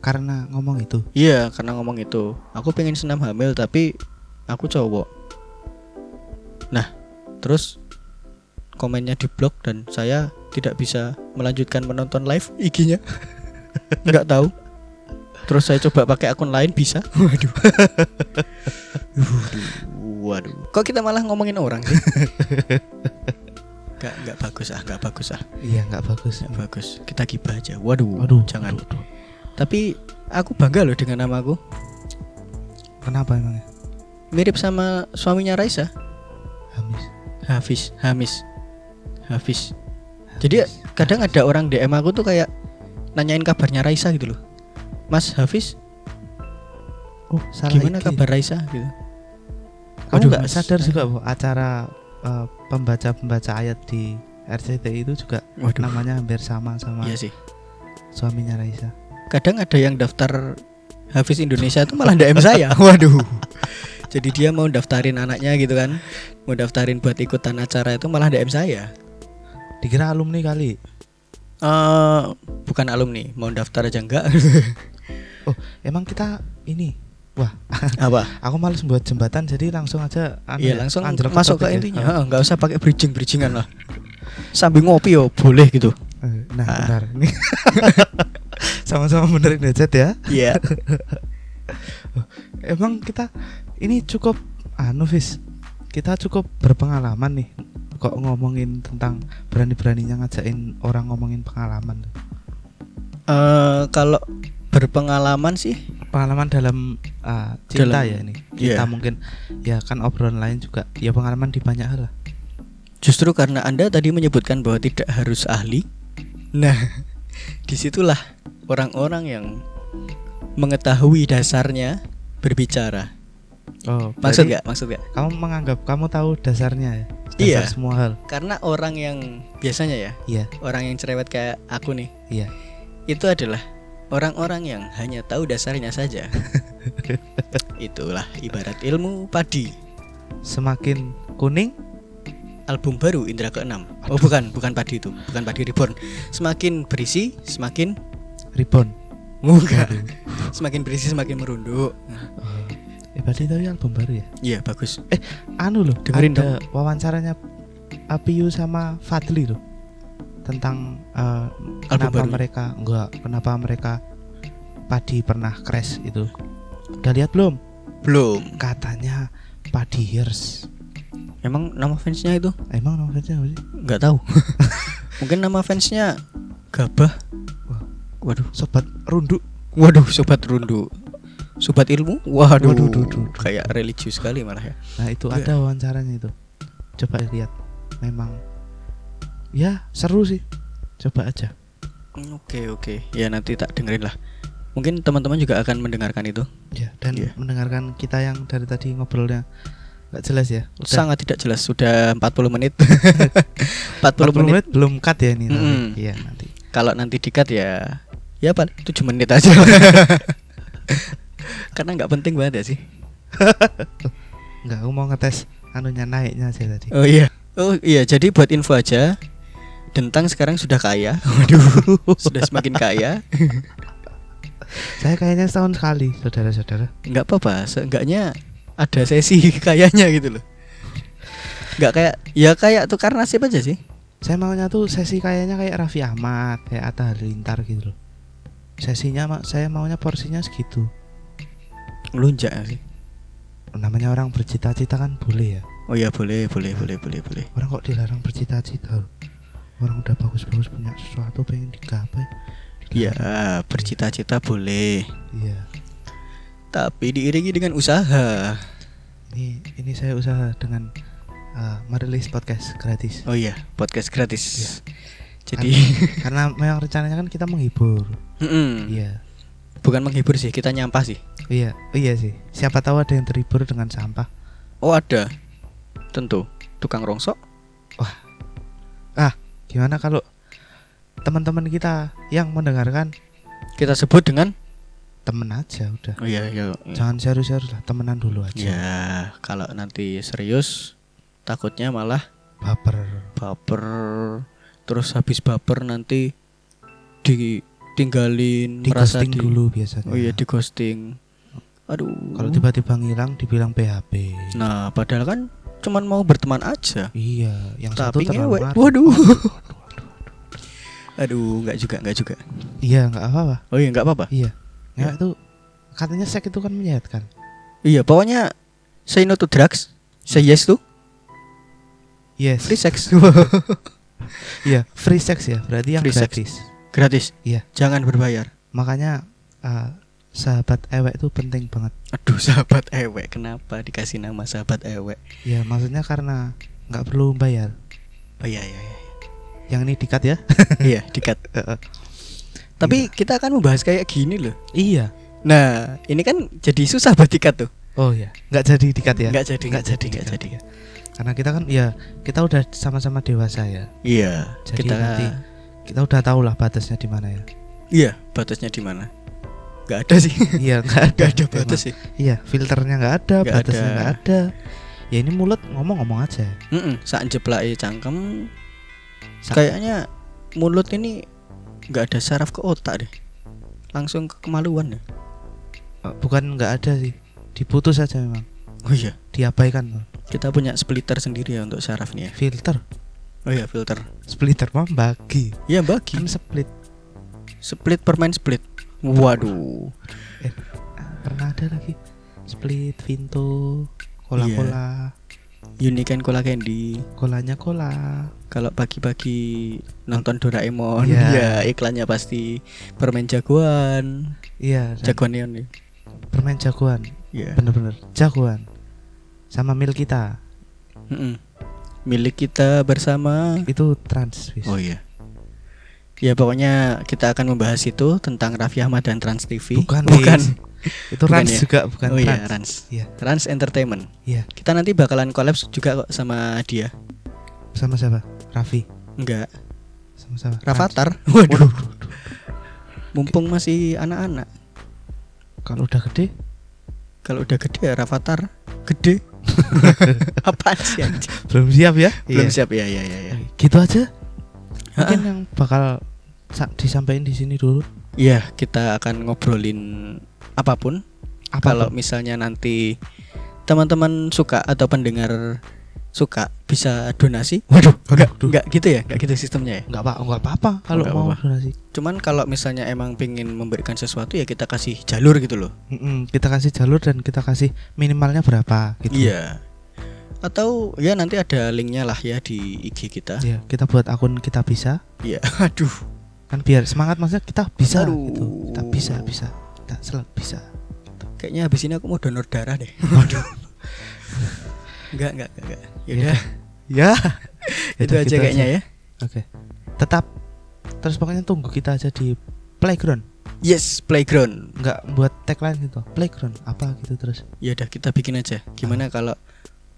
Karena ngomong itu? Iya karena ngomong itu. Aku pengen senam hamil tapi aku cowok nah terus komennya di blok dan saya tidak bisa melanjutkan menonton live IG-nya nggak tahu terus saya coba pakai akun lain bisa waduh waduh kok kita malah ngomongin orang sih Gak, gak bagus ah, gak bagus ah, Iya nggak bagus. gak bagus. Kita gibah aja. Waduh, Waduh, jangan. waduh, waduh. Tapi aku bangga loh dengan namaku. Kenapa emangnya? Mirip sama suaminya Raisa, Hamis. Hafiz, Hamis, Hafiz. Jadi kadang ada orang DM aku tuh kayak nanyain kabarnya Raisa gitu loh. Mas Hafiz, Oh, salah gimana iki. kabar Raisa gitu. Kamu nggak sadar juga bahwa acara eh, pembaca-pembaca ayat di RCTI itu juga Waduh. namanya hampir sama sama Iya sih. suaminya Raisa. Kadang ada yang daftar Hafiz Indonesia tuh malah DM saya. Waduh. Jadi dia mau daftarin anaknya gitu kan. Mau daftarin buat ikutan acara itu malah DM saya. Dikira alumni kali. Eh bukan alumni, mau daftar aja enggak? Oh, emang kita ini. Wah, Apa? aku males buat jembatan jadi langsung aja anu Iya ya, langsung anjlok masuk ke ya. intinya. Heeh, nggak usah pakai bridging bridgingan lah. Sambil ngopi yo boleh gitu. Eh, Nah, Ah. bentar. Ini sama-sama benerin headset ya. Iya. Emang kita ini cukup anu Fis. Kita cukup berpengalaman nih. Kok ngomongin tentang berani-beraninya ngajakin orang ngomongin pengalaman. Eh kalau berpengalaman sih Pengalaman dalam ah, cinta Dalam- ya ini. Kita Iya. mungkin ya kan obrolan lain juga ya pengalaman di banyak hal lah. justru karena anda tadi menyebutkan bahwa tidak harus ahli. Nah, di situlah orang-orang yang mengetahui dasarnya berbicara. Oh, Maksud nggak? Maksud nggak? Kamu menganggap kamu tahu dasarnya ya? Dasar Iya. semua hal. Karena orang yang biasanya ya, Iya, orang yang cerewet kayak aku nih, iya. itu adalah orang-orang yang hanya tahu dasarnya saja. Itulah ibarat ilmu padi. Semakin kuning Album baru Indra ke-6. Oh bukan, bukan padi itu, bukan padi reborn. Semakin berisi, semakin ribon. enggak. Semakin berisi semakin merunduk. Oh. Eh, berarti tadi album baru ya? Iya, bagus. Anu loh, Dengerin ada wawancaranya Apiu sama Fadli loh tentang eh, Album kenapa baru. mereka enggak kenapa mereka Padi pernah crash itu. Udah lihat belum? Belum. Katanya Padi Years. Emang nama fansnya itu? Emang nama fansnya apa sih? Nggak tahu. Mungkin nama fansnya Gabah. Wah. Waduh. Sobat Rundu. Waduh, sobat rundu. Sobat ilmu? Waduh. Waduh, duh, duh, duh. Kayak religius sekali malah ya. Nah, itu Iya. ada wawancaranya itu. Coba lihat. Memang ya seru sih. Coba aja. Hmm, Oke, oke. Ya nanti tak dengerin lah. Mungkin teman-teman juga akan mendengarkan itu. Ya, dan Iya. mendengarkan kita yang dari tadi ngobrolnya nggak jelas ya. Udah Sangat tidak jelas. Sudah 40 menit. 40, 40 menit. menit belum cut ya ini nanti. Mm-mm. Iya, nanti. Kalau nanti dikat ya ya paling 7 menit aja. Karena nggak penting banget ya sih. Enggak, aku mau ngetes anunya naiknya aja tadi. Oh iya. Oh iya, jadi buat info aja. Dentang sekarang sudah kaya. Waduh, sudah semakin kaya. Saya kayaknya setahun sekali, saudara-saudara. nggak apa-apa seenggaknya ada sesi kayaknya gitu loh nggak kayak ya kayak tukar nasib aja sih Saya maunya tuh sesi kayaknya kayak Raffi Ahmad, kayak Atta Halilintar gitu loh. Sesinya saya maunya porsinya segitu. Ngelunjak sih Namanya orang bercita-cita kan boleh ya. oh ya boleh boleh boleh boleh boleh Orang kok dilarang bercita-cita. Orang udah bagus-bagus punya sesuatu pengen digapai. ya dilarang. bercita-cita boleh Iya. tapi diiringi dengan usaha Ini ini saya usaha dengan uh, merilis podcast gratis. oh iya podcast gratis Iya. jadi Karena memang rencananya kan kita menghibur. Mm-mm. Iya. bukan menghibur sih kita nyampah sih Iya, iya sih. Siapa tahu ada yang terhibur dengan sampah. oh ada tentu tukang rongsok Gimana kalau teman-teman kita yang mendengarkan kita sebut dengan temen aja udah. oh iya iya Jangan serius-serius lah, temenan dulu aja. ya kalau nanti serius takutnya malah Baper. baper terus habis baper nanti ditinggalin Di merasa ghosting di dulu biasanya. oh iya di ghosting aduh Kalau tiba-tiba ngilang dibilang PHP. nah padahal kan cuman mau berteman aja Iya, yang satu tapi terlalu ngewek marah. waduh aduh nggak juga nggak juga Iya, nggak apa-apa. oh iya nggak apa-apa Iya. Ngewek itu katanya seks itu kan menyehatkan. Iya, pokoknya say no to drugs, say yes to Yes. free sex. Iya, free sex ya. Berarti yang Free sex. gratis. Gratis. Iya. Jangan berbayar. Makanya eh, sahabat ewek itu penting banget. Aduh, sahabat ewek, kenapa dikasih nama sahabat ewek? Ya, maksudnya karena nggak perlu bayar. Oh iya iya iya. Yang ini dikat ya. iya, dikat. Tapi kita akan membahas kayak gini loh. iya. Nah, ini kan jadi susah buat dikat tuh. Oh ya, nggak jadi dikat ya. Nggak jadi, nggak jadi, nggak jadi. ya. Karena kita kan ya kita udah sama-sama dewasa ya. Iya, Jadi kita nanti kita udah tahu lah batasnya di mana ya. Iya, batasnya di mana? Gak ada sih. iya, nggak ada. Gak ada batas sih. Iya, filternya nggak ada, Nggak batasnya ada. nggak ada. Ya ini mulut ngomong-ngomong aja. Mm saat jeplak cangkem Sa- kayaknya mulut ini nggak ada saraf ke otak deh. Langsung ke kemaluan deh. Eh, Bukan nggak ada sih, diputus aja memang, Oh iya, diabaikan kita punya splitter sendiri ya untuk saraf nih ya. Filter, Oh iya, filter. splitter mah bagi, Iya, bagi. kan split. Split permain split. Waduh. Pernah ada lagi split, vinto, cola-cola, Unicorn Cola Candy. kolanya cola. Kalau pagi-pagi nonton Doraemon, Iya. ya iklannya pasti permen jagoan, Iya, dan jagoan neon nih. permen jagoan, Iya. bener-bener jagoan. Sama mil kita Mm-mm. Milik kita bersama. itu trans. wis. Oh iya. Ya pokoknya kita akan membahas itu tentang Raffi Ahmad dan Trans TV. Bukan, bukan. Itu Bukan trans ya? juga bukan oh iya, trans. Trans. Iya. Trans Entertainment. Iya. Kita nanti bakalan collab juga kok sama dia. Sama siapa? Raffi. Enggak, Sama siapa? Rafathar. Waduh, Waduh. mumpung masih anak-anak. Kalau udah gede Kalau udah gede ya Rafathar gede. Apa sih belum siap ya? Belum Iya. siap ya ya ya ya. Gitu aja. Mungkin yang bakal disampaikan di sini dulu. Iya, kita akan ngobrolin apa pun. Apa Kalau misalnya nanti teman-teman suka atau pendengar suka bisa donasi. Waduh, enggak, enggak gitu ya, enggak gitu sistemnya ya. nggak apa nggak apa-apa kalau Nggak mau apa-apa. donasi. Cuman kalau misalnya emang pengen memberikan sesuatu ya kita kasih jalur gitu loh. Mm-mm, kita kasih jalur dan kita kasih minimalnya berapa gitu. Iya. Atau ya nanti ada linknya lah ya di IG kita. Iya, kita buat akun kita bisa Iya. Aduh. Kan biar semangat maksudnya kita bisa Aduh. gitu. Kita bisa bisa. Kita selalu bisa. Kayaknya habis ini aku mau donor darah deh. Waduh. enggak, enggak, enggak. enggak. Ya udah, Ya. itu Yaudah, aja gitu kayaknya ya. Oke. Tetap terus pokoknya tunggu kita aja di playground. Yes, playground. Nggak buat tagline gitu. Playground apa gitu terus. Ya udah kita bikin aja. Gimana kalau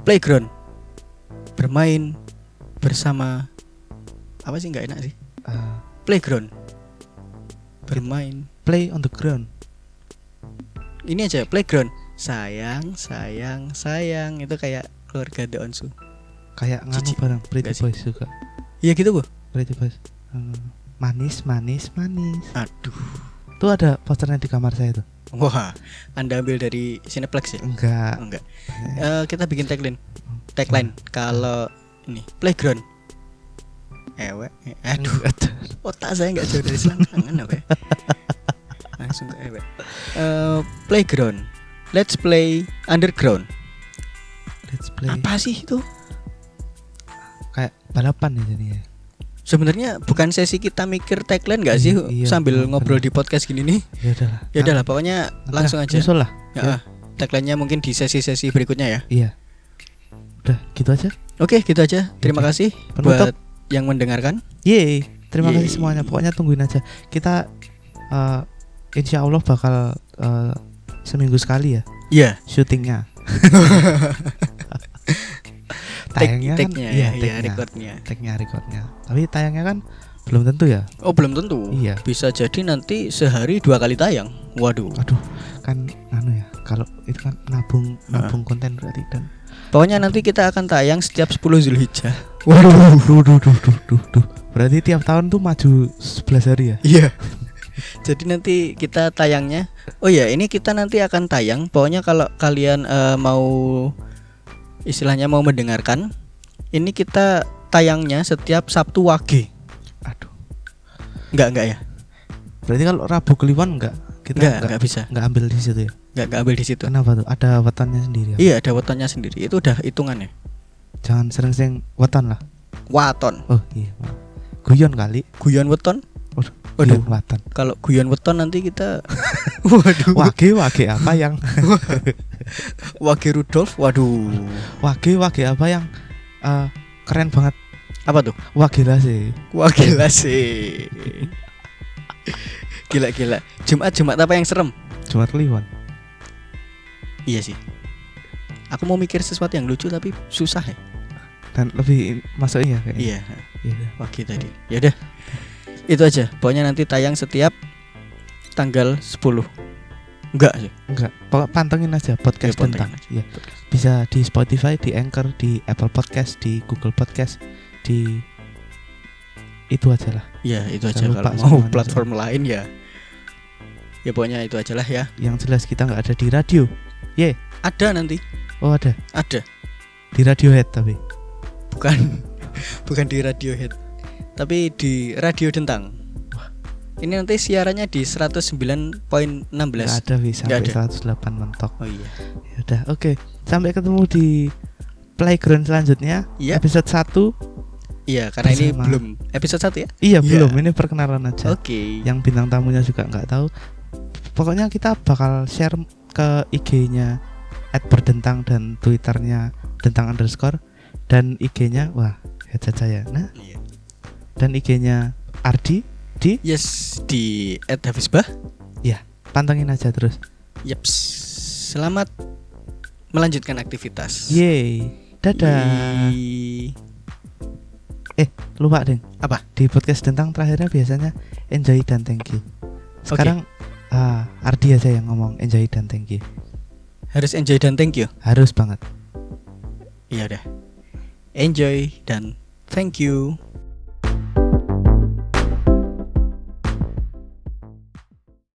playground bermain bersama apa sih nggak enak sih? Eh, Playground bermain. play on the ground. Ini aja playground. Sayang, sayang, sayang itu kayak keluarga The Onsu. Kayak nganu Cici. bareng Pretty? Boys juga. Iya gitu, Bu. Pretty Boys. Eh, manis, manis, manis. Aduh. Tuh ada posternya di kamar saya tuh. Wah, Anda ambil dari Cineplex ya? Enggak. Enggak. Eh, kita bikin tagline. Tagline kalau ini playground. Ewe, aduh, otak saya nggak jauh dari selangkangan apa ya? Langsung ke ewe. Eh, playground. Let's play underground. Let's play. Apa sih itu? Kayak balapan ya jadinya. Sebenarnya bukan sesi kita mikir tagline nggak sih Iya, iya, sambil benar, ngobrol benar. di podcast gini nih? Ya udahlah. Ya udahlah, pokoknya Nanti langsung lah, aja. nyusul lah. Ya, tagline-nya mungkin di sesi-sesi berikutnya ya. Iya. Udah, gitu aja. Oke, gitu aja. Terima Oke. kasih Penutup. buat yang mendengarkan. Yeay. Terima Yeay. kasih semuanya. Pokoknya tungguin aja. Kita eh insya Allah bakal eh, seminggu sekali ya Iya. syutingnya. tayangnya kan, iya, ya, iya, recordnya. Tag-nya, recordnya. Tapi tayangnya kan belum tentu ya. Oh, belum tentu. Iya. Bisa jadi nanti sehari dua kali tayang. Waduh. Aduh, kan anu ya. Kalau itu kan nabung nabung konten berarti dan. Pokoknya nanti kita akan tayang setiap 10 Zulhijjah. Waduh, duh, duh, duh, duh, duh, duh. Berarti tiap tahun tuh maju 11 hari ya? Iya. Jadi nanti kita tayangnya. Oh ya, ini kita nanti akan tayang. Pokoknya kalau kalian eh, mau istilahnya mau mendengarkan, ini kita tayangnya setiap Sabtu Wage. Aduh. Enggak, enggak ya? Berarti kalau Rabu Kliwon enggak kita Enggak, nggak enggak bisa. nggak ambil di situ ya Enggak enggak ambil di situ. kenapa tuh ada wetonnya sendiri ya? Iya, ada wetonnya sendiri. Itu udah hitungannya. Jangan sering-sering weton lah Waton. oh iya guyon kali Guyon weton. Waduh, Waduh. guyon weton Kalau guyon weton nanti kita Waduh. wage wage apa yang Wage Rudolf. Waduh. wage wage apa yang eh, keren banget Apa tuh? wage lah sih Wah gila sih. Gila gila. Jumat Jumat apa yang serem? cuma kliwon Iya sih. Aku mau mikir sesuatu yang lucu tapi susah ya. dan lebih masuknya kayaknya Iya. Iya. Wagi tadi. Ya udah. Itu aja. Pokoknya nanti tayang setiap tanggal 10. Enggak sih. enggak pokok pantengin aja podcast pantengin tentang aja. Iya. bisa di Spotify di Anchor di Apple Podcast di Google Podcast di itu aja lah Ya, itu aja lupa kalau mau platform lain ya. Ya pokoknya itu aja lah ya. yang jelas kita nggak ada di radio Ada nanti. Oh ada Ada. di Radiohead tapi Bukan bukan di Radiohead. Tapi di Radio Dentang. Ini nanti siarannya di 109.16. nggak ada bisa sampai 108 mentok Oh iya. ya udah oke sampai ketemu di playground selanjutnya Iya. episode 1 Iya, karena ini Bersama- belum episode 1 ya. iya Iya. belum ini perkenalan aja Oke. yang bintang tamunya juga nggak tahu pokoknya kita bakal share ke IG-nya @berdentang dan Twitternya dentang underscore dan IG-nya wah headset saya nah Iya. dan IG-nya Ardi di Yes, di @hafizbah. pantengin aja terus Yaps. Selamat melanjutkan aktivitas. yeay dadah Yeay. lupa deh Apa? di podcast tentang terakhirnya biasanya enjoy dan thank you sekarang ah, Ardi aja yang ngomong enjoy dan thank you Harus enjoy dan thank you. harus banget Iya udah. Enjoy dan thank you.